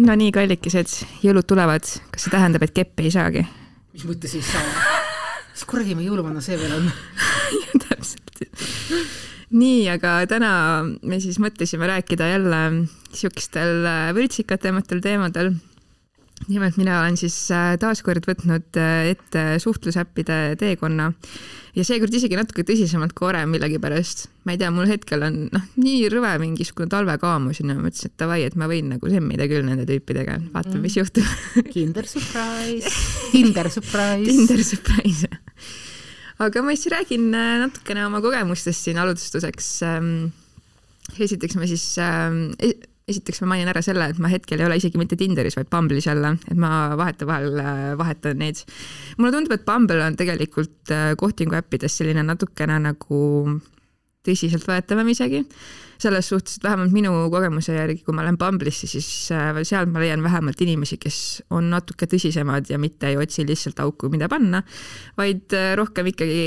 no nii, kallikesed, jõulud tulevad, kas see tähendab, et keppe ei saagi? mis mõttes ei saa? mis kuradi ma jõuluvanna see veel on täpselt. nii, aga täna me siis mõtlesime rääkida jälle siukestel vürtsikatematel teemadel nimelt mina olen siis äh, taaskord võtnud äh, ette suhtlusäppide teekonna ja seekord isegi natuke tõsisemalt kui varem millegipärast. ma ei tea, mul hetkel on noh, nii rõve mingisugune talvekaamus ja ma mõtlesin, et davai, et ma võin nagu semmida küll nende tüüpidega, vaatame, mis juhtub Kinder surprise, Tinder surprise. Tinder surprise. aga ma siis räägin äh, natukene oma kogemustest siin alustuseks. Ähm, esiteks ma siis ähm, esiteks ma mainin ära selle, et ma hetkel ei ole isegi mitte Tinderis, vaid Bumble'is jälle, et ma vahetevahel äh, vahetan neid. mulle tundub, et Bumble on tegelikult kohtingu äh, äppides selline natukene nagu tõsiseltvõetavam isegi, selles suhtes, et vähemalt minu kogemuse järgi, kui ma lähen Bumble'isse, siis äh, seal ma leian vähemalt inimesi, kes on natuke tõsisemad ja mitte ei otsi lihtsalt auku, mida panna, vaid rohkem ikkagi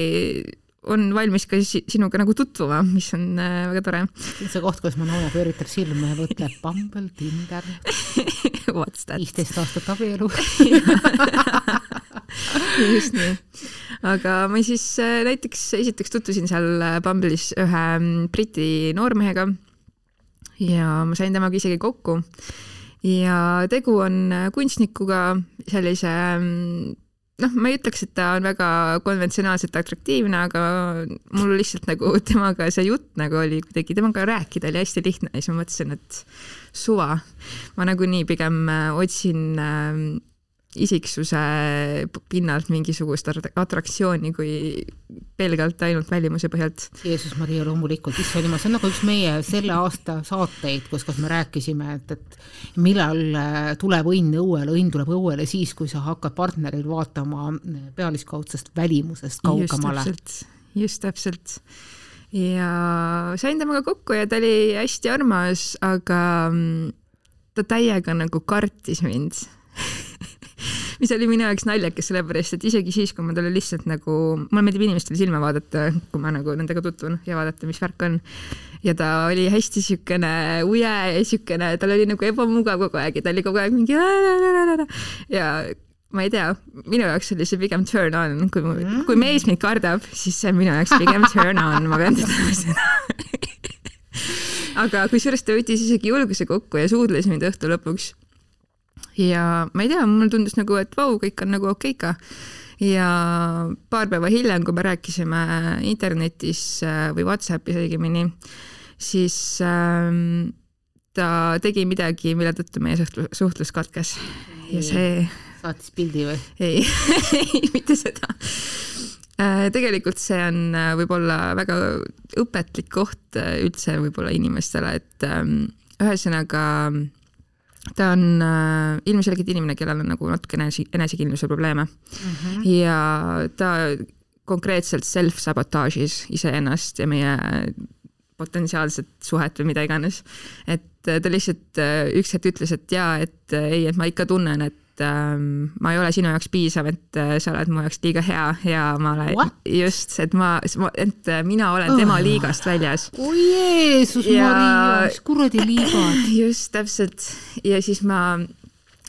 on valmis ka sinuga nagu tutvuma, mis on äh, väga tore. see koht, kus Manoja pööritab silma ja mõtleb Bumble, Tinder viisteist aastat abielu just nii. aga ma siis äh, näiteks esiteks tutvusin seal äh, Bumble'is ühe mm, Briti noormehega ja ma sain temaga isegi kokku ja tegu on kunstnikuga, sellise mm, noh, ma ei ütleks, et ta on väga konventsionaalselt atraktiivne, aga mul lihtsalt nagu temaga see jutt nagu oli kuidagi, temaga rääkida oli hästi lihtne ja siis ma mõtlesin, et suva. ma nagunii pigem äh, otsin äh, isiksuse pinnalt mingisugust atraktsiooni kui pelgalt ainult välimuse põhjalt. Jeesus Maria, loomulikult, issand jumal, see on nagu üks meie selle aasta saateid, kus, kus me rääkisime, et, et millal äh, tuleb õnn õuele, õnn tuleb õuele siis, kui sa hakkad partneril vaatama äh, pealiskaudsest välimusest kaugemale. just täpselt. ja sain temaga kokku ja ta oli hästi armas, aga mm, ta täiega nagu kartis mind mis oli minu jaoks naljakas, sellepärast et isegi siis, kui ma talle lihtsalt nagu, mulle meeldib inimestele silma vaadata, kui ma nagu nendega tutvun ja vaadata, mis värk on. ja ta oli hästi siukene uje ja siukene, tal oli nagu ebamugav kogu aeg ja ta oli kogu aeg mingi ja ma ei tea, minu jaoks oli see pigem turn on, kui, kui mees mind kardab, siis see on minu jaoks pigem turn on, ma pean ütlema seda aga kusjuures ta võttis isegi julguse kokku ja suudles mind õhtu lõpuks ja ma ei tea, mulle tundus nagu, et vau, kõik on nagu okeika. ja paar päeva hiljem, kui me rääkisime internetis äh, või Whatsappis õigemini, siis ähm, ta tegi midagi, mille tõttu meie suhtlus, suhtlus katkes ja see. saatis pildi või? ei ei, mitte seda äh, tegelikult see on äh, võib-olla väga õpetlik koht üldse võib-olla inimestele, et ähm, ühesõnaga ta on äh, ilmselgelt inimene, kellel on nagu natukene enese, enesekindluse probleeme mm. -hmm. ja ta konkreetselt self-sabotaažis iseennast ja meie potentsiaalset suhet või mida iganes. et ta lihtsalt äh, üks hetk ütles, et jaa, et äh, ei, et ma ikka tunnen, et et ähm, ma ei ole sinu jaoks piisav, et äh, sa oled mu jaoks liiga hea ja ma olen What? just, et ma, et äh, mina olen tema oh. liigast väljas. oi Jeesus ja... Maria, mis kuradi liigad. just täpselt ja siis ma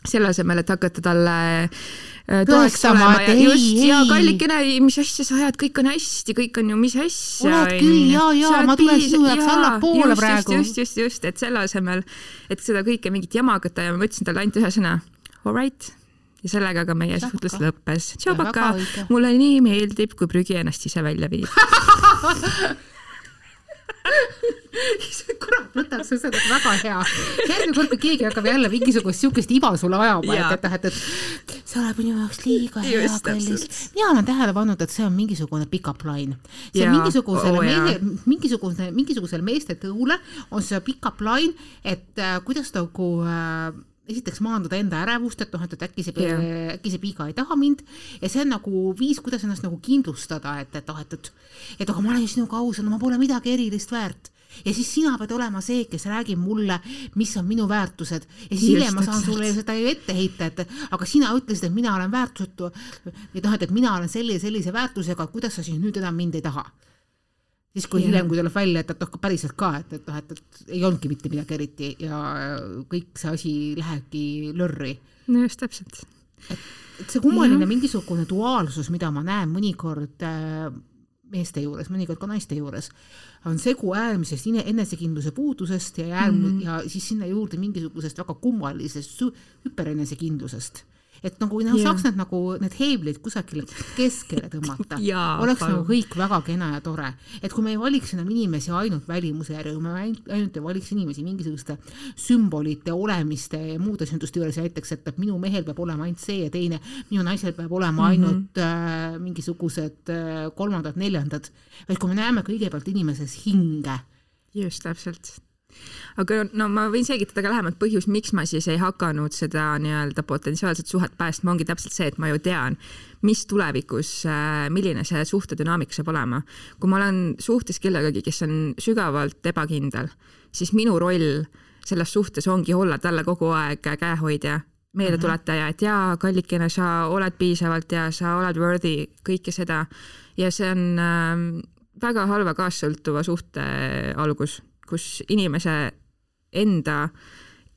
selle asemel, et hakata talle äh, toeks olema ja just, ja kallikene, mis asja sa ajad, kõik on hästi, kõik on ju, mis asja. oled küll, ja, ja ma tulen sinu jaoks allapoole praegu. just, just, just, et selle asemel, et seda kõike mingit jama hakata ja ma ütlesin talle ainult ühe sõna alright ja sellega ka meie suhtlus lõppes. tšaubaka, mulle nii meeldib, kui prügi ennast ise välja viib. Kurat, võtaks sa seda väga hea. järgmine kord, kui keegi hakkab jälle mingisugust siukest iba sulle ajama, et, et noh, et, et see oleb minu jaoks liiga hea, kallis. mina olen tähele pannud, et see on mingisugune pick-up line. see on mingisugusele oh, mehe, mingisugune, mingisugusele meeste tõule on see pick-up line, et äh, kuidas nagu äh, esiteks maandada enda ärevust, et noh, et, et äkki see äkki see piiga ei taha mind. Ja see on nagu viis, kuidas ennast nagu kindlustada, et, et noh, et, et et aga ma olen sinuga aus, no ma pole midagi erilist väärt. Ja siis sina pead olema see, kes räägib mulle, mis on minu väärtused. Ja siis hiljem ma saan sulle seda ju ette heita, et aga sina ütlesid, et mina olen väärtusetu. et noh, et, et mina olen selle ja sellise väärtusega, kuidas sa siis nüüd enam mind ei taha siis kui yeah. hiljem, kui tuleb välja, et, et noh, päriselt ka, et, et noh, et, et ei olnudki mitte midagi eriti ja kõik see asi lähebki lörri. no just täpselt. et, see kummaline mingisugune duaalsus, mida ma näen mõnikord äh, meeste juures, mõnikord ka naiste juures, on segu äärmisest enesekindluse puudusest ja äärm- mm ja siis sinna juurde mingisugusest väga kummalisest hüperenesekindlusest et nagu noh saaks need nagu need heeblid kusagile keskele tõmmata oleks palun. nagu kõik väga kena ja tore. et kui me ei valiks enam inimesi ainult välimuse järgi, kui me ainult, ei valiks inimesi mingisuguste sümbolite, olemiste ja muude sündmuste juures näiteks, et, et minu mehel peab olema ainult see ja teine, minu naisel peab olema mhm. ainult mm -hmm. äh, mingisugused äh, kolmandad-neljandad, vaid kui me näeme kõigepealt inimeses hinge. just, täpselt aga no ma võin selgitada ka lähemalt põhjus, miks ma siis ei hakanud seda nii-öelda potentsiaalset suhet päästma, ongi täpselt see, et ma ju tean, mis tulevikus, äh, milline see suhtedünaamika saab olema. kui ma olen suhtes kellegagi, kes on sügavalt ebakindel, siis minu roll selles suhtes ongi olla talle kogu aeg käehoidja, meeldetuletaja, et jaa, kallikene, sa oled piisavalt ja sa oled worthy, kõike seda. ja see on äh, väga halva kaassõltuva suhte algus kus inimese enda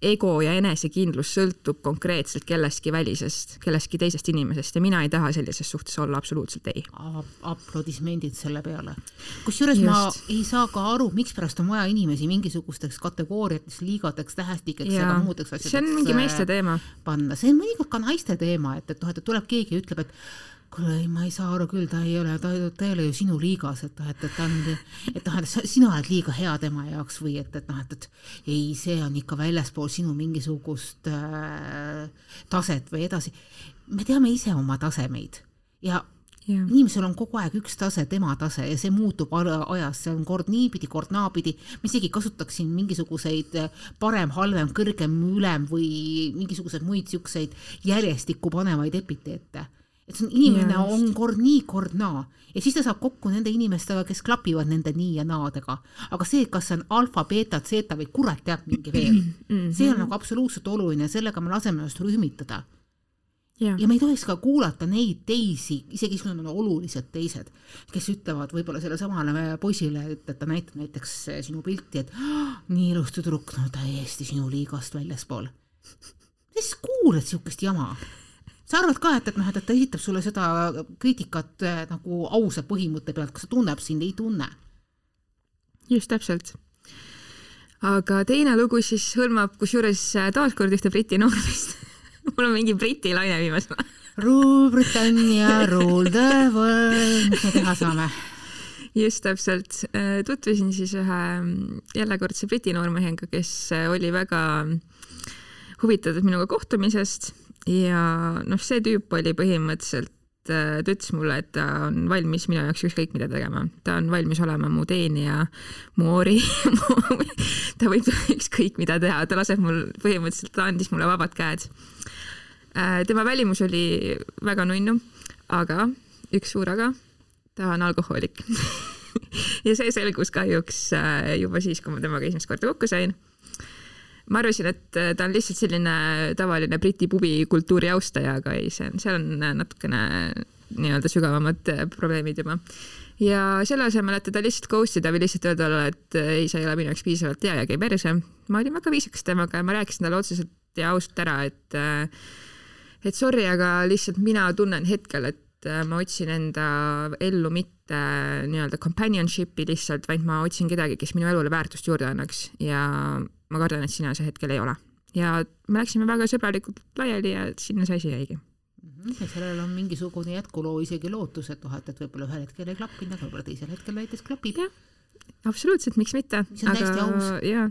ego ja enesekindlus sõltub konkreetselt kellestki välisest, kellestki teisest inimesest ja mina ei taha sellises suhtes olla, absoluutselt ei. aplodismendid selle peale. kusjuures ma ei saa ka aru, mikspärast on vaja inimesi mingisugusteks kategooriateks, liigadeks, tähestikeks ja, ja muudeks asjadeks. see on mingi meeste teema. panna, see on mõnikord ka naiste teema, et, et noh, et tuleb keegi ütleb, et kuule ei, ma ei saa aru küll, ta ei ole, ta, ta ei ole ju sinu liigas, et noh, et, et ta on, et noh, et sina oled liiga hea tema jaoks või et, et noh, et, et ei, see on ikka väljaspool sinu mingisugust äh, taset või edasi. me teame ise oma tasemeid ja Ja. inimesel on kogu aeg üks tase, tema tase ja see muutub ajas, see on kord niipidi, kord naapidi. ma isegi kasutaksin mingisuguseid parem, halvem, kõrgem, ülem või mingisuguseid muid siukseid järjestikku panevaid epiteete et see on inimene yes. on kord nii, kord naa ja siis ta saab kokku nende inimestega, kes klapivad nende nii ja naadega. aga see, kas see on alfa, beeta, zeta või kurat teab mingi veel, mhm. see on nagu absoluutselt oluline, sellega me laseme ennast rühmitada. Ja. ja me ei tohiks ka kuulata neid teisi, isegi kui nad on olulised teised, kes ütlevad võib-olla sellelesamale poisile, et, et ta näitab näiteks sinu pilti, et oh, nii ilus tüdruk, no täiesti sinu liigast väljaspool. kes kuulad siukest jama? Sa arvad ka, et, et noh, et, ta esitab sulle seda kriitikat äh, nagu ausa põhimõtte pealt, kas ta tunneb sind, ei tunne? just täpselt. aga teine lugu siis hõlmab kusjuures äh, taaskord ühte Briti noormeest mul on mingi Briti laine viimasel ajal. Rule Britannia, rule the world, mis me teha saame? just täpselt, äh, tutvusin siis ühe mm, jällekordse Briti noormehega, kes oli väga huvitatud minuga kohtumisest ja noh, see tüüp oli põhimõtteliselt, äh, ta ütles mulle, et ta on valmis minu jaoks ükskõik mida tegema, ta on valmis olema mu teenija, mu ori ta võib ükskõik mida teha, ta laseb mul põhimõtteliselt, ta andis mulle vabad käed. Äh, tema välimus oli väga nunnu, aga üks suur aga, ta on alkohoolik. Ja see selgus kahjuks äh, juba siis, kui ma temaga esimest korda kokku sain ma arvasin, et äh, ta on lihtsalt selline tavaline Briti pubikultuuri austaja, aga ei, see on, seal on äh, natukene nii-öelda sügavamad äh, probleemid juba. ja selle asemel, et teda lihtsalt ghost ida või lihtsalt öelda talle, et ei, sa ei ole minu jaoks piisavalt hea ja käi perse, ma olin väga viisakas temaga ja ma rääkisin talle otseselt ja ausalt ära, et et sorry, aga lihtsalt mina tunnen hetkel, et ma otsin enda ellu mitte nii-öelda companionship'i lihtsalt, vaid ma otsin kedagi, kes minu elule väärtust juurde annaks ja ma kardan, et sina see hetkel ei ole. ja me läksime väga sõbralikult laiali ja sinna see asi jäigi. -hmm. ja sellel on mingisugune jätkuloo isegi lootus, et noh, et, et võib-olla ühel hetkel ei klappinud, aga võib-olla teisel hetkel näiteks klapib. absoluutselt, miks mitte. aga jaa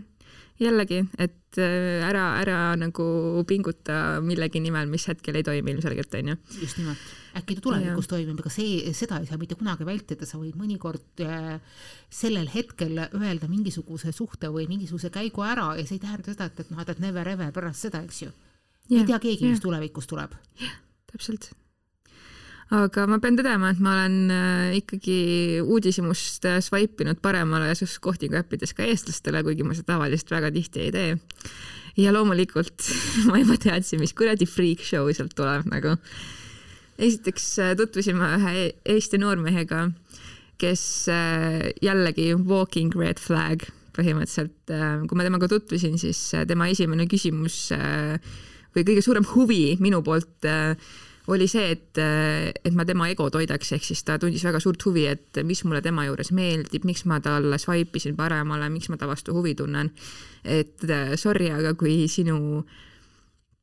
jällegi, et äh, ära, ära nagu pinguta millegi nimel, mis hetkel ei toimi ilmselgelt, onju. just nimelt. Äkki ta tulevikus toimib, aga see, seda ei saa mitte kunagi vältida, sa võid mõnikord äh, sellel hetkel öelda mingisuguse suhte või mingisuguse käigu ära ja see ei tähenda seda, et, et noh, et never ever pärast seda, eks ju. ei tea keegi, mis tulevikus tuleb. jah, täpselt aga ma pean tõdema, et ma olen äh, ikkagi uudishimust äh, swipe inud paremale kohtingu äppides ka eestlastele, kuigi ma seda tavaliselt väga tihti ei tee. ja loomulikult ma juba teadsin, mis kuradi freak show sealt tuleb nagu. Esiteks äh, tutvusin ma ühe Eesti noormehega, kes äh, jällegi walking red flag põhimõtteliselt, kui ma temaga tutvusin, siis tema esimene küsimus või kõige suurem huvi minu poolt oli see, et, et ma tema ego toidaks, ehk siis ta tundis väga suurt huvi, et mis mulle tema juures meeldib, miks ma talle swipe isin paremale, miks ma ta vastu huvi tunnen. et sorry, aga kui sinu äh,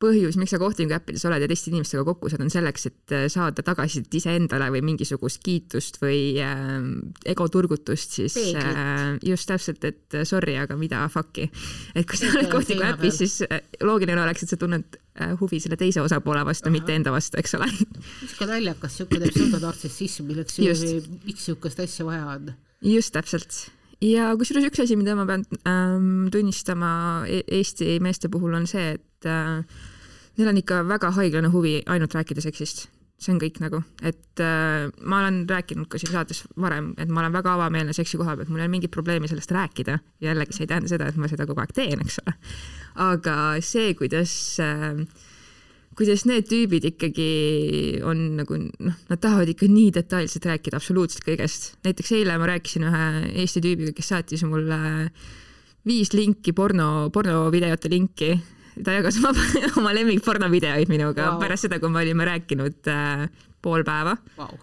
põhjus, miks sa kohtingu äppides oled ja teiste inimestega kokku saad, on selleks, et äh, saada tagasisidet iseendale või mingisugust kiitust või äh, ego turgutust, siis Peeglit. äh, just täpselt, et äh, sorry, aga mida fuck'i. et kui sa oled kohtingu äpis, siis äh, loogiline oleks, et sa tunned huvi selle teise osapoole vastu, mitte enda vastu, eks ole. sihuke naljakas, sihuke pseudonarsissism, milleks, miks sihukest asja vaja on? just täpselt ja kusjuures üks asi, mida ma pean ähm, tunnistama e Eesti meeste puhul on see, et äh, neil on ikka väga haiglane huvi ainult rääkida seksist. see on kõik nagu, et äh, ma olen rääkinud ka siin saates varem, et ma olen väga avameelne seksi koha pealt, mul ei ole mingit probleemi sellest rääkida. jällegi, see ei tähenda seda, et ma seda kogu aeg teen, eks ole. aga see, kuidas äh, kuidas need tüübid ikkagi on nagu noh, nad tahavad ikka nii detailselt rääkida absoluutselt kõigest. näiteks eile ma rääkisin ühe Eesti tüübiga, kes saatis mulle viis linki porno, pornovideote linki ta jagas oma, oma lemmikpornovideoid minuga wow. pärast seda, kui me olime rääkinud äh, pool päeva wow.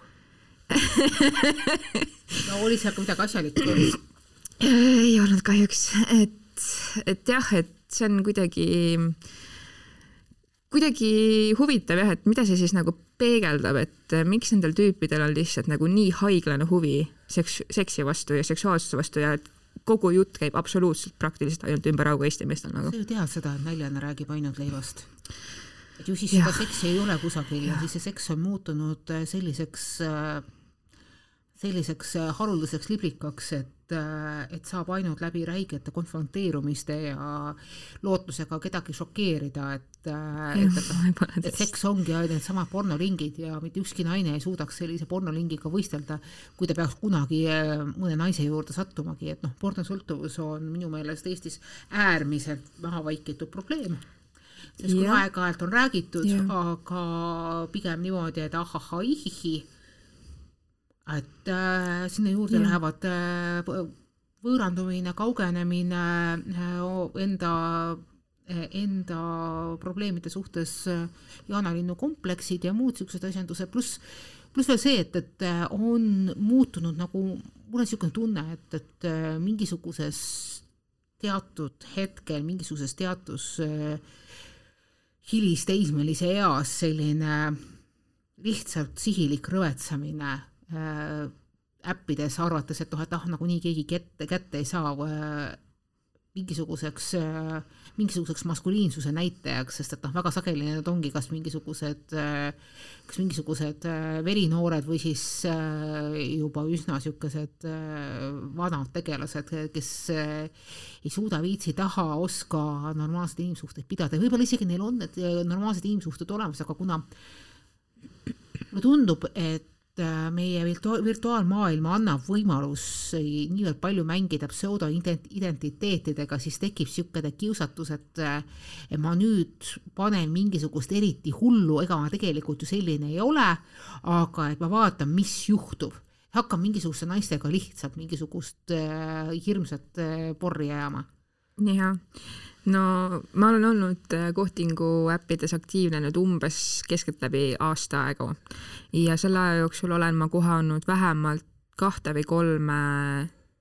no oli seal ka midagi asjalikku? ei olnud kahjuks, et, et jah, et see on kuidagi, kuidagi huvitav jah, et mida see siis nagu peegeldab, et miks nendel tüüpidel on lihtsalt nagu nii haiglane huvi seks, seksi vastu ja seksuaalsuse vastu ja et kogu jutt käib absoluutselt praktiliselt ainult ümber augu Eesti meestel nagu. sa ju tead seda, et näljane räägib ainult leivast. et ju siis ja. seda seksi ei ole kusagil ja. ja siis see seks on muutunud selliseks, selliseks haruldaseks liblikaks, et et saab ainult läbi räigete konfronteerumiste ja lootusega kedagi šokeerida, et et, et, et seks ongi ainult needsamad pornoringid ja mitte ükski naine ei suudaks sellise pornoringiga võistelda, kui ta peaks kunagi äh, mõne naise juurde sattumagi, et noh, pornosõltuvus on minu meelest Eestis äärmiselt maha vaikitud probleem. Sest kui aeg-ajalt on räägitud, aga pigem niimoodi, et ahahaihihi, et äh, sinna juurde ja. lähevad äh, võõrandumine, kaugenemine äh,, enda enda probleemide suhtes äh, jaanalinnu kompleksid ja muud niisugused asjandused, pluss pluss veel see, et, et äh, on muutunud nagu, mul on niisugune tunne, et, et äh, mingisuguses teatud hetkel, mingisuguses teatud hilisteismelise eas selline lihtsalt sihilik rõvetsamine äh, äppides, arvates, et noh, et ah, nagunii keegi kätte, kätte ei saa äh, mingisuguseks äh, mingisuguseks maskuliinsuse näitajaks, sest et noh, väga sageli need ongi kas mingisugused, kas mingisugused äh, verinoored või siis äh, juba üsna niisugused äh, vanad tegelased, kes ei suuda, viitsi, taha, oska normaalseid inimsuhteid pidada. Ja võib-olla isegi neil on need normaalsed inimsuhted olemas, aga kuna mulle tundub, et Äh, meie virtu-, virtuaalmaailm annab võimalusi niivõrd palju mängida pseudoidentiteetidega, siis tekib niisugune kiusatus, et et ma nüüd panen mingisugust eriti hullu, ega ma tegelikult ju selline ei ole, aga et ma vaatan, mis juhtub. hakkan mingisuguste naistega lihtsalt mingisugust äh, hirmsat äh, porri ajama. Jah. No ma olen olnud äh, kohtingu äppides aktiivne nüüd umbes keskeltläbi aasta aega. Ja selle aja jooksul olen ma kohanud vähemalt kahte või kolme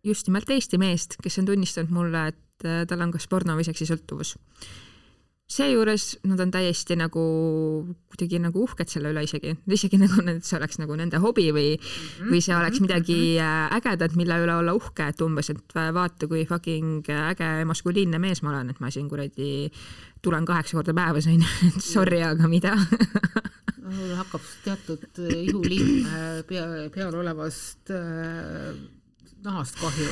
just nimelt Eesti meest, kes on tunnistanud mulle, et äh, tal on kas porno või seksisõltuvus seejuures nad on täiesti nagu kuidagi nagu uhked selle üle isegi, isegi nagu et see oleks nagu nende hobi või mm, -hmm. või see oleks mhm, midagi mhm. äh, ägedat, mille üle olla uhke, et umbes, et vaata, kui fucking äge maskuliinne mees ma olen, et ma siin kuradi tulen kaheksa korda päevas onju, et sorry, aga mida hakkab teatud äh, ihuliin äh, pea, peal olevast äh, nahast kahju.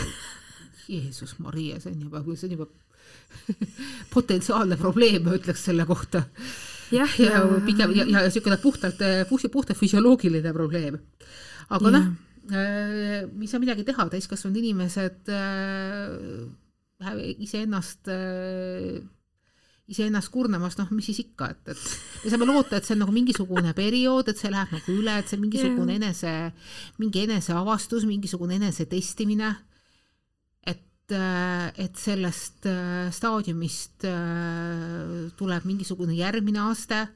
Jeesus Maria, see on juba, see on juba potentsiaalne probleem, ma ütleks selle kohta. jah, ja, ja pigem ja, ja niisugune puhtalt, puhtalt füsioloogiline probleem. aga noh, äh, ei saa midagi teha, täiskasvanud inimesed äh, iseennast äh, iseennast kurnamast, noh, mis siis ikka, et, et me saame loota, et see on nagu mingisugune periood, et see läheb nagu üle, et see mingisugune enese, mingi eneseavastus, mingisugune enesetestimine. Et, et sellest staadiumist tuleb mingisugune järgmine aste.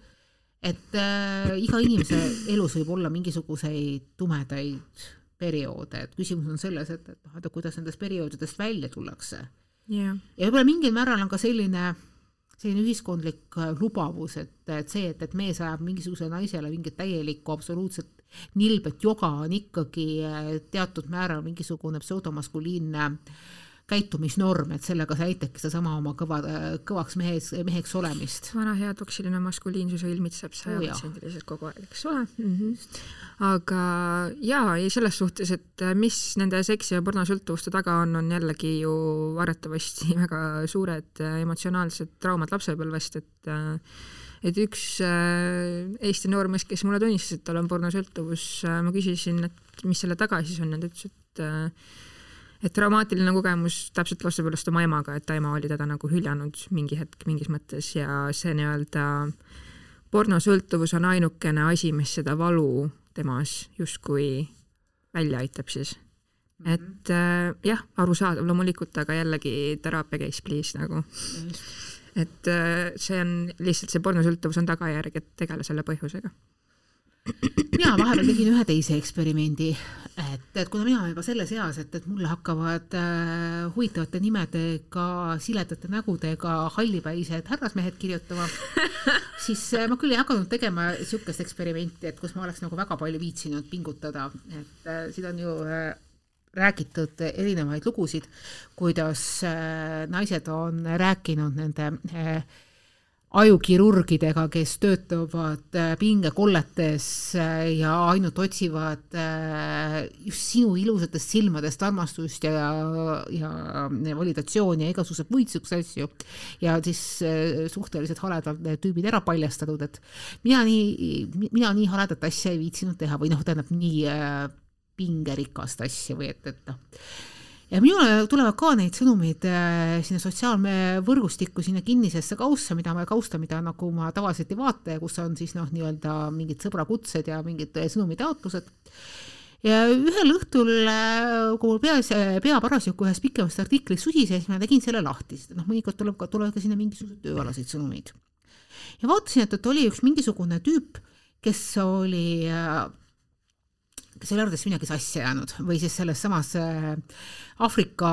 Et äh, iga inimese elus võib olla mingisuguseid tumedaid perioode, et küsimus on selles, et, et noh, et kuidas nendest perioodidest välja tullakse. Yeah.. ja võib-olla mingil määral on ka selline, selline ühiskondlik äh, lubavus, et, et see, et, et mees ajab mingisugusele naisele mingit täielikku absoluutset nilbet. Joga, on ikkagi äh, teatud määral mingisugune pseudomaskuliinne äh, käitumisnorm, et sellega sa näitadki sedasama oma kõva, kõvaks mehes, meheks olemist. vana hea toksiline maskuliinsus ilmitseb sajaprotsendiliselt kogu aeg, eks ole mm. -hmm. aga jaa, ei selles suhtes, et äh, mis nende seksi- ja pornosõltuvuste taga on, on jällegi ju arvatavasti väga suured äh, emotsionaalsed traumad lapsepõlvest, et äh, et üks Eesti noormees, kes mulle tunnistas, et tal on pornosõltuvus, ma küsisin, et mis selle taga siis on ja ta ütles, et et traumaatiline kogemus täpselt lapsepõlvest oma emaga, et ta ema oli teda nagu hüljanud mingi hetk mingis mõttes ja see nii-öelda pornosõltuvus on ainukene asi, mis seda valu temas justkui välja aitab siis. Mhm. et äh, jah, arusaadav loomulikult, aga jällegi teraapia case please nagu. et äh, see on lihtsalt see pornosõltuvus on tagajärg, et tegele selle põhjusega mina vahepeal tegin ühe teise eksperimendi, et, et kuna mina olen juba selles eas, et, et mulle hakkavad äh, huvitavate nimedega, siledate nägudega hallipäised härrasmehed kirjutama, siis äh, ma küll ei hakanud tegema niisugust eksperimenti, et kus ma oleks nagu väga palju viitsinud pingutada, et äh, siin on ju äh, räägitud erinevaid lugusid, kuidas äh, naised on rääkinud nende äh, ajukirurgidega, kes töötavad äh, pingekolletes äh, ja ainult otsivad äh, just sinu ilusatest silmadest armastust ja, ja validatsiooni ja igasuguseid muid siukseid asju. ja siis suhteliselt haledad tüübid ära paljastanud, et mina nii, mina nii haledat asja ei viitsinud teha või noh, tähendab nii pingerikast asja või et, et noh ja minule tulevad ka neid sõnumeid äh, sinna sotsiaalvõrgustikku, sinna kinnisesse kaussa, mida ma, kausta, mida nagu ma tavaliselt ei vaata ja kus on siis noh, nii-öelda mingid sõbrakutsed ja mingid äh, sõnumitaotlused ja ühel õhtul, äh, kui mul peas, pea parasjagu ühes pikemast artiklist sudises, ma tegin selle lahti, sest noh, mõnikord tuleb ka, tulevad ka sinna mingisuguseid tööalaseid sõnumeid. ja vaatasin, et, et oli üks mingisugune tüüp, kes oli kes oli arvates midagi sassi jäänud või siis selles samas äh, Aafrika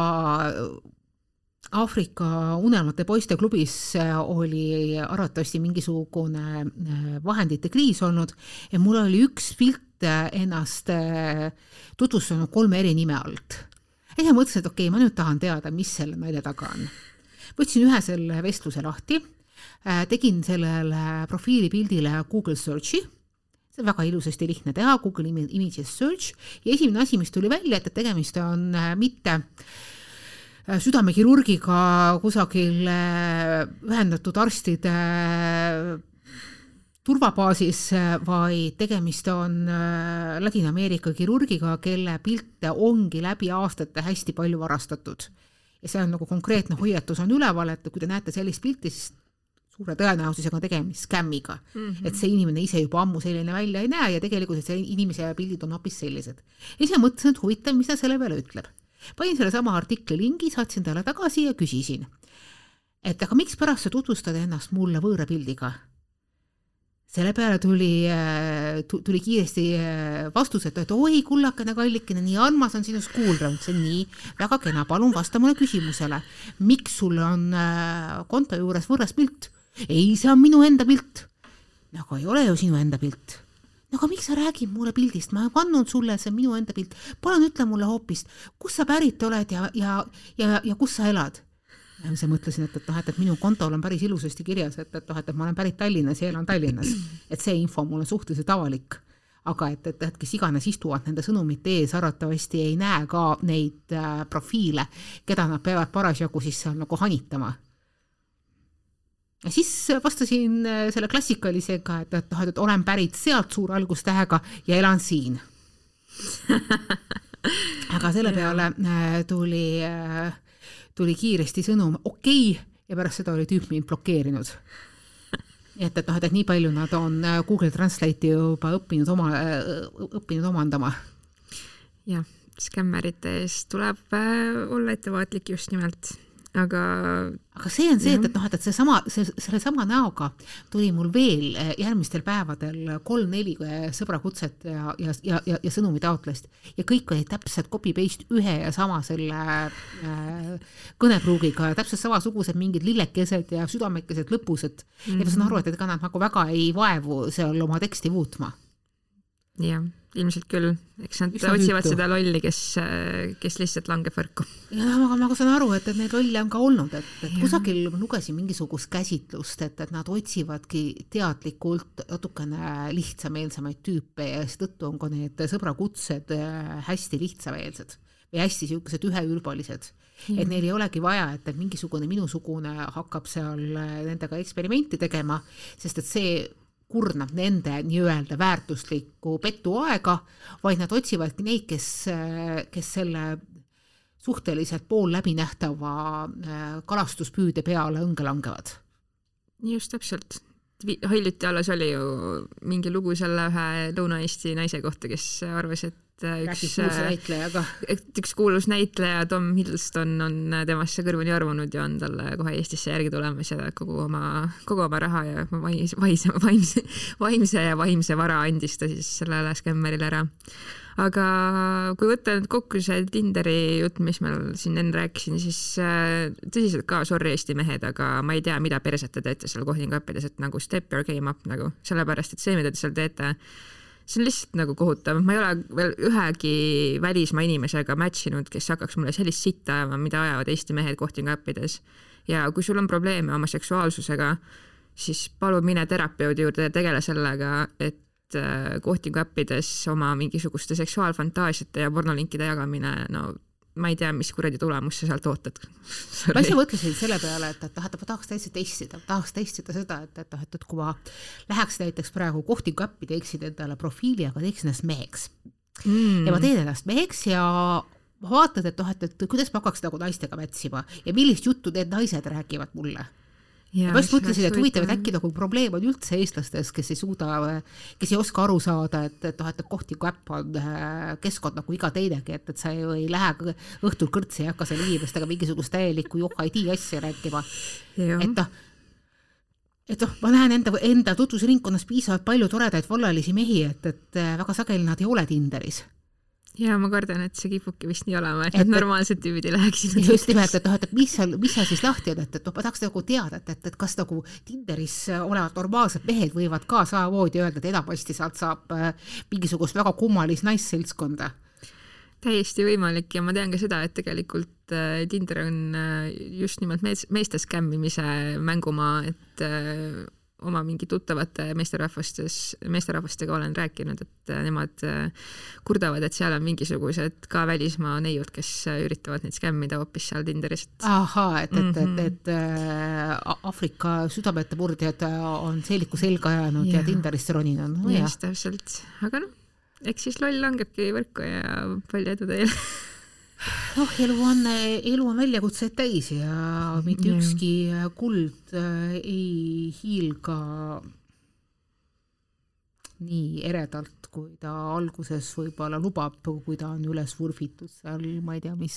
Aafrika unelmate poiste klubis äh, oli arvatavasti mingisugune äh, vahendite kriis olnud ja mul oli üks pilt ennast tutvustanud kolme eri nime alt. ja siis mõtlesin, et okei okay,, ma nüüd tahan teada, mis selle nalja taga on. võtsin ühe selle vestluse lahti, tegin sellele profiilipildile Google Search'i see on väga ilusasti lihtne teha, Google Images Search ja esimene asi, mis tuli välja, et, tegemist on äh, mitte äh, südamekirurgiga kusagil äh, ühendatud arstide turvabaasis, vaid tegemist on Ladina-Ameerika kirurgiga, kelle pilte ongi läbi aastate hästi palju varastatud. ja see on nagu konkreetne hoiatus on üleval, et kui te näete sellist pilti, siis suure tõenäosusega tegemist skämmiga mm. -hmm. et see inimene ise juba ammu selline välja ei näe ja tegelikult see inimese pildid on hoopis sellised. ja siis ma mõtlesin, et huvitav, mis ta selle peale ütleb. panin sellesama artikli lingi, saatsin talle tagasi ja küsisin, et aga mikspärast sa tutvustad ennast mulle võõra pildiga? selle peale tuli, äh, tuli kiiresti äh, vastus, et, et oi, kullakene kallikene, nii armas on sinust kuulda. ütlesin nii, väga kena, palun vasta mulle küsimusele. miks sul on äh, konto juures võõras pilt? Ei, see on minu enda pilt. no aga ei ole ju sinu enda pilt. no aga miks sa räägid mulle pildist, ma andnud sulle, see on minu enda pilt. palun ütle mulle hoopis, kust sa pärit oled ja, ja, ja, ja kus sa elad ja siis mõtlesin, et, et noh, et, et minu kontol on päris ilusasti kirjas, et, et noh, et, et ma olen pärit Tallinnas ja elan Tallinnas, et see info mul on suhteliselt avalik. aga et, et, et kes iganes istuvad nende sõnumite ees, arvatavasti ei näe ka neid äh, profiile, keda nad peavad parasjagu siis seal nagu hanitama ja siis vastasin äh, selle klassikalisega, et, et noh, et olen pärit sealt suure algustähega ja elan siin. Aga selle peale äh, tuli, äh, tuli kiiresti sõnum, okei okay,, ja pärast seda oli tüüp mind blokeerinud. Et, et noh, et, et nii palju nad on äh, Google Translate'i juba õppinud oma, õppinud omandama. jah, skämmerite eest tuleb olla ettevaatlik just nimelt aga aga see on see, et, et noh, et, et seesama, see, sellesama näoga tuli mul veel eh, järgmistel päevadel kolm-neli sõbrakutset ja, ja, ja, ja, ja sõnumitaotlust ja kõik olid täpselt copy-paste ühe ja sama selle äh, kõnepruugiga, täpselt samasugused mingid lillekesed ja südamekesed lõpus, et mm -hmm. ja ma saan aru, et ega nad nagu väga ei vaevu seal oma teksti muutma. Jah ilmselt küll, eks nad Üsna otsivad hüütu. seda lolli, kes, kes lihtsalt langeb võrku. jah, aga ma saan aru, et, et neid lolle on ka olnud, et, et ja. kusagil ma lugesin mingisugust käsitlust, et, et nad otsivadki teadlikult natukene lihtsameelsemaid tüüpe ja seetõttu on ka need sõbrakutsed äh, hästi lihtsameelsed või hästi niisugused üheülbalised. et neil ei olegi vaja, et, et mingisugune minusugune hakkab seal äh, nendega eksperimenti tegema, sest et see kurnab nende nii-öelda väärtuslikku petuaega, vaid nad otsivadki neid, kes, kes selle suhteliselt poolläbinähtava äh, kalastuspüüde peale õnge langevad. just täpselt. hiljuti alles oli ju mingi lugu selle ühe Lõuna-Eesti naise kohta, kes arvas, et et äh, üks äh, et üks kuulus näitleja Tom Hiddleston on äh, temasse kõrvuni armunud ja on talle kohe Eestisse järgi tulemas ja kogu oma, kogu oma raha ja vaimse, vaimse, vaimse, vaimse ja vaimse vara andis ta siis sellele skämmerile ära. aga kui võtta nüüd kokku see Tinderi jutt, mis ma siin enne rääkisin, siis tõsiselt ka sorry, Eesti mehed, aga ma ei tea, mida perset te teete seal kohtinguäppides, et nagu step your game up nagu, sellepärast et see, mida te seal teete, see on lihtsalt nagu kohutav, ma ei ole veel ühegi välismaa inimesega match inud, kes hakkaks mulle sellist sitta ajama, mida ajavad Eesti mehed kohtingu äppides. ja kui sul on probleeme oma seksuaalsusega, siis palun mine terapeudi juurde ja tegele sellega, et äh, kohtingu äppides oma mingisuguste seksuaalfantaasiate ja pornolinkide jagamine, no ma ei tea, mis kuradi tulemust sa sealt ootad. ma ise mõtlesin selle peale, et, et noh, et ma tahaks täitsa testida, tahaks testida seda, et, et noh, et, et kui ma läheks näiteks praegu kohtingu äppi, teeksin endale profiili, aga teeksin ennast meheks. Mm.. ja ma teen ennast meheks ja vaatad, et noh, et, et kuidas ma hakkaks nagu naistega mätsima ja millist juttu need naised räägivad mulle ja ma just mõtlesin, et huvitav, et äkki nagu probleem on üldse eestlastes, kes ei suuda, kes ei oska aru saada, et, et noh, et kohtiku äpp on äh, keskkond nagu iga teinegi, et, et sa ju ei lähe õhtul kõrtsi ja hakka seal inimestega mingisugust täielikku johhaidi asja rääkima. et noh, et noh, ma näen enda, enda tutvusringkonnas piisavalt palju toredaid vallalisi mehi, et, et äh, väga sageli nad ei ole Tinderis ja ma kardan, et see kipubki vist nii olema, et, need normaalsed tüübid ei läheks sinna. just nimelt, et noh, et mis seal, mis seal siis lahti on, et, et noh, ma tahaks nagu teada, et, et, et kas nagu Tinderis olevad normaalsed mehed võivad ka samamoodi öelda, et enamasti sealt saab äh, mingisugust väga kummalist naisseltskonda täiesti võimalik ja ma tean ka seda, et tegelikult äh, Tinder on äh, just nimelt mees, meeste skämmimise mängumaa, et oma mingi tuttavate meesterahvastes, meesterahvastega olen rääkinud, et äh, nemad äh, kurdavad, et seal on mingisugused ka välismaa neiud, kes äh, üritavad neid skämmida hoopis seal Tinderis. ahaa, et, et et, et äh, Aafrika südamete murdjad on seeliku selga ajanud ja, ja Tinderisse roninud no,. just, täpselt, aga noh, eks siis loll langebki võrku ja palju edu teile noh, elu on, elu on väljakutseid täis ja mitte ükski kuld äh, ei hiilga nii eredalt, kui ta alguses võib-olla lubab, kui ta on üles vurfitud seal, ma ei tea, mis,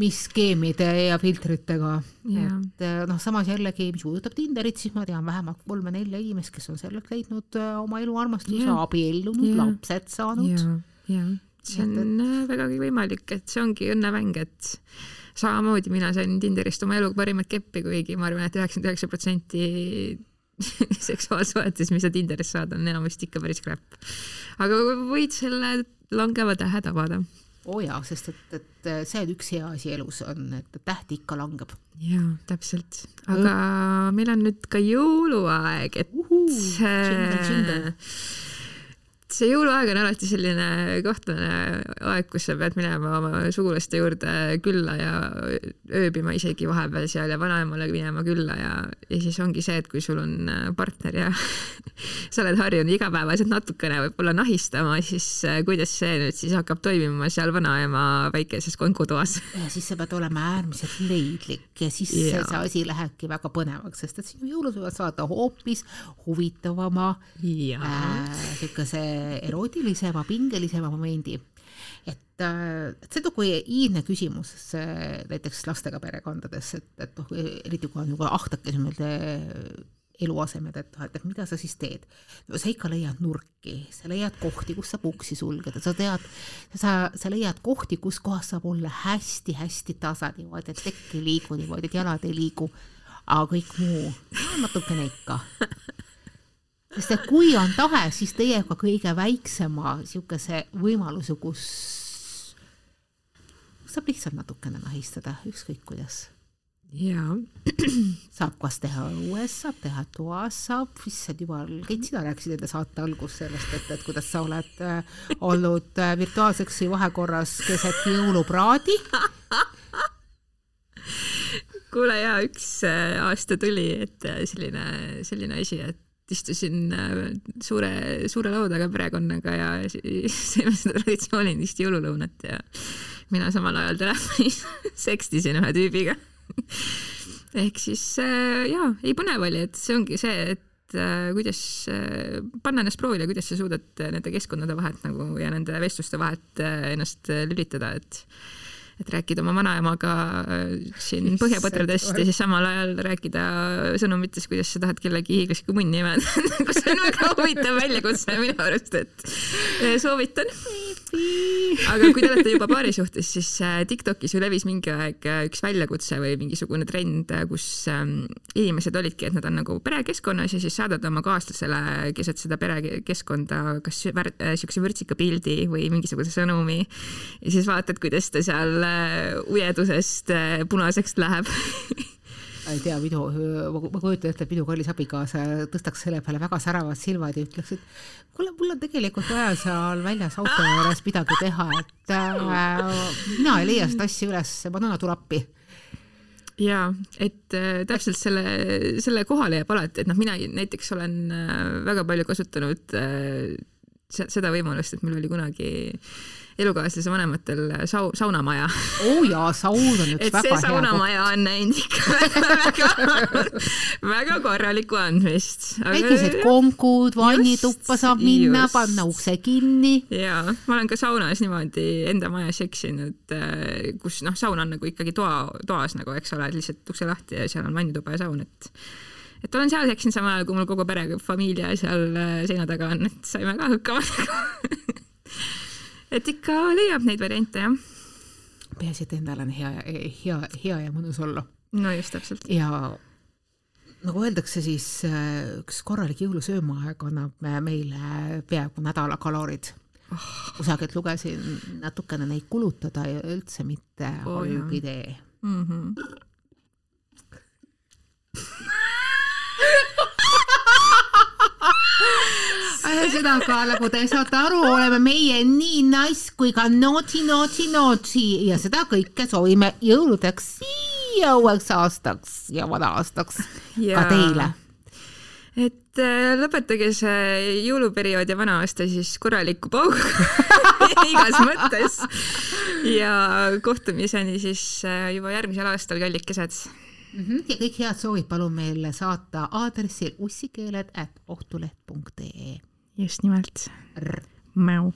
mis skeemide ja filtritega. et äh, noh, samas jällegi, mis puudutab Tinderit, siis ma tean vähemalt kolme-nelja inimest, kes on sellelt leidnud äh, oma eluarmastuse, abiellunud, lapsed saanud. See on et, et... vägagi võimalik, et see ongi õnnemäng, et samamoodi mina sain Tinderist oma elu parimat keppi, kuigi ma arvan et, et üheksakümmend üheksa protsenti seksuaalsuhetes, mis sa Tinderist saad, on enamasti ikka päris crap. aga võid selle langeva tähe tabada. oo oh jaa, sest et, et see on üks hea asi elus, on, et täht ikka langeb. jaa, täpselt. aga mm. meil on nüüd ka jõuluaeg, et Uhu, jingle, jingle see jõuluaeg on alati selline kahtlane aeg, kus sa pead minema oma sugulaste juurde külla ja ööbima isegi vahepeal seal ja vanaemale minema külla ja, ja siis ongi see, et kui sul on äh, partner ja sa oled harjunud igapäevaselt natukene võib-olla nahistama, siis äh, kuidas see nüüd siis hakkab toimima seal vanaema väikeses konkutoas? ja siis sa pead olema äärmiselt leidlik ja siis ja. see asi lähebki väga põnevaks, sest et sinu jõulud võivad saada hoopis huvitavama niisuguse äh, erootilisema, pingelisema momendi. et, äh, et see on nagu iidne küsimus näiteks lastega perekondades, et, et noh, eriti kui on juba ahtakesi meil eluasemed, et noh, et, mida sa siis teed. sa ikka leiad nurki, sa leiad kohti, kus saab uksi sulgeda, sa tead, sa, sa leiad kohti, kus kohas saab olla hästi-hästi tasa niimoodi, et tekk ei liigu niimoodi, et jalad ei liigu, aga kõik muu natukene ikka sest et kui on tahe, siis teie ka kõige väiksema niisuguse võimaluse, kus saab lihtsalt natukene nahistada, ükskõik kuidas. jaa. saab kas teha õues, saab teha toas, saab, issand jumal, Keit, sina rääkisid enda saate alguses sellest, et, et kuidas sa oled äh, olnud äh, virtuaalseksi vahekorras keset jõulupraadi kuule jaa, üks äh, aasta tuli, et äh, selline, selline asi, et istusin äh, suure, suure laua taga perekonnaga ja sõime seda traditsioonilist jõululõunat ja mina samal ajal telefonis sekstisin ühe tüübiga. Ehk siis äh, jaa, ei põnev oli, et see ongi see, et äh, kuidas panna ennast proovile, kuidas sa suudad nende keskkondade vahet nagu ja nende vestluste vahet ennast lülitada, et et rääkida oma vanaemaga äh, siin põhjapõtradest ja siis samal ajal rääkida sõnumites, kuidas sa tahad kellegi hiiglaslikku munni imeda nagu see on väga huvitav väljakutse minu arust, et äh, soovitan. Aga kui te olete juba paari suhtes, siis äh, Tiktokis ju levis mingi aeg üks väljakutse või mingisugune trend, kus ähm, inimesed olidki, et nad on nagu perekeskkonnas ja siis saadad oma kaaslasele keset seda perekeskkonda kas siukse vürtsika pildi või mingisuguse sõnumi ja siis vaatad, kuidas ta seal ujedusest äh, punaseks läheb ei tea, minu, ma kujutan ette, et minu kallis abikaasa tõstaks selle peale väga säravad silmad ja ütleks, et kuule, mul on tegelikult vaja seal väljas auto juures midagi teha, et äh, mina ei leia seda asja üles, Madonna, tule appi. Ja et äh, täpselt selle, selle kohale jääb alati, et noh, mina näiteks olen äh, väga palju kasutanud äh, seda võimalust, et mul oli kunagi äh, elukaaslase vanematel sau-, saunamaja. oo oh jaa, saun on üks et väga hea koht. see saunamaja on näinud ikka väga, väga korralikku andmist. väikesed konkud, vannituppa saab minna, panna ukse kinni. jaa, ma olen ka saunas niimoodi enda majas eksinud, äh, kus noh, saun on nagu ikkagi toa, toas nagu, eks ole, et lihtsalt ukse lahti ja seal on vannituba ja saun, et et olen seal eksinud samal ajal, kui mul kogu pere, familia seal äh, seina taga on, et saime ka hakkama et ikka leiab neid variante, jah. peaasi, et endal on hea, hea, hea ja mõnus olla. no just täpselt. ja nagu öeldakse, siis äh, üks korralik jõulusöömaaeg annab meile peaaegu nädala kalorid oh.. kusagilt lugesin natukene neid kulutada ja üldse mitte oh, halb idee mm. -hmm. Ühesõnaga, nagu te saate aru, oleme meie nii nice kui ka naughty, naughty, naughty ja seda kõike soovime jõuludeks ja uueks aastaks ja vana-aastaks ka teile et äh, lõpetage see jõuluperiood ja vana-aasta siis korraliku pauguga igas mõttes. ja kohtumiseni siis äh, juba järgmisel aastal, kallikesed mm. -hmm. ja kõik head soovid palun meile saata aadressil ussikeeled at ohtuleht.ee just nimelt. Mäu.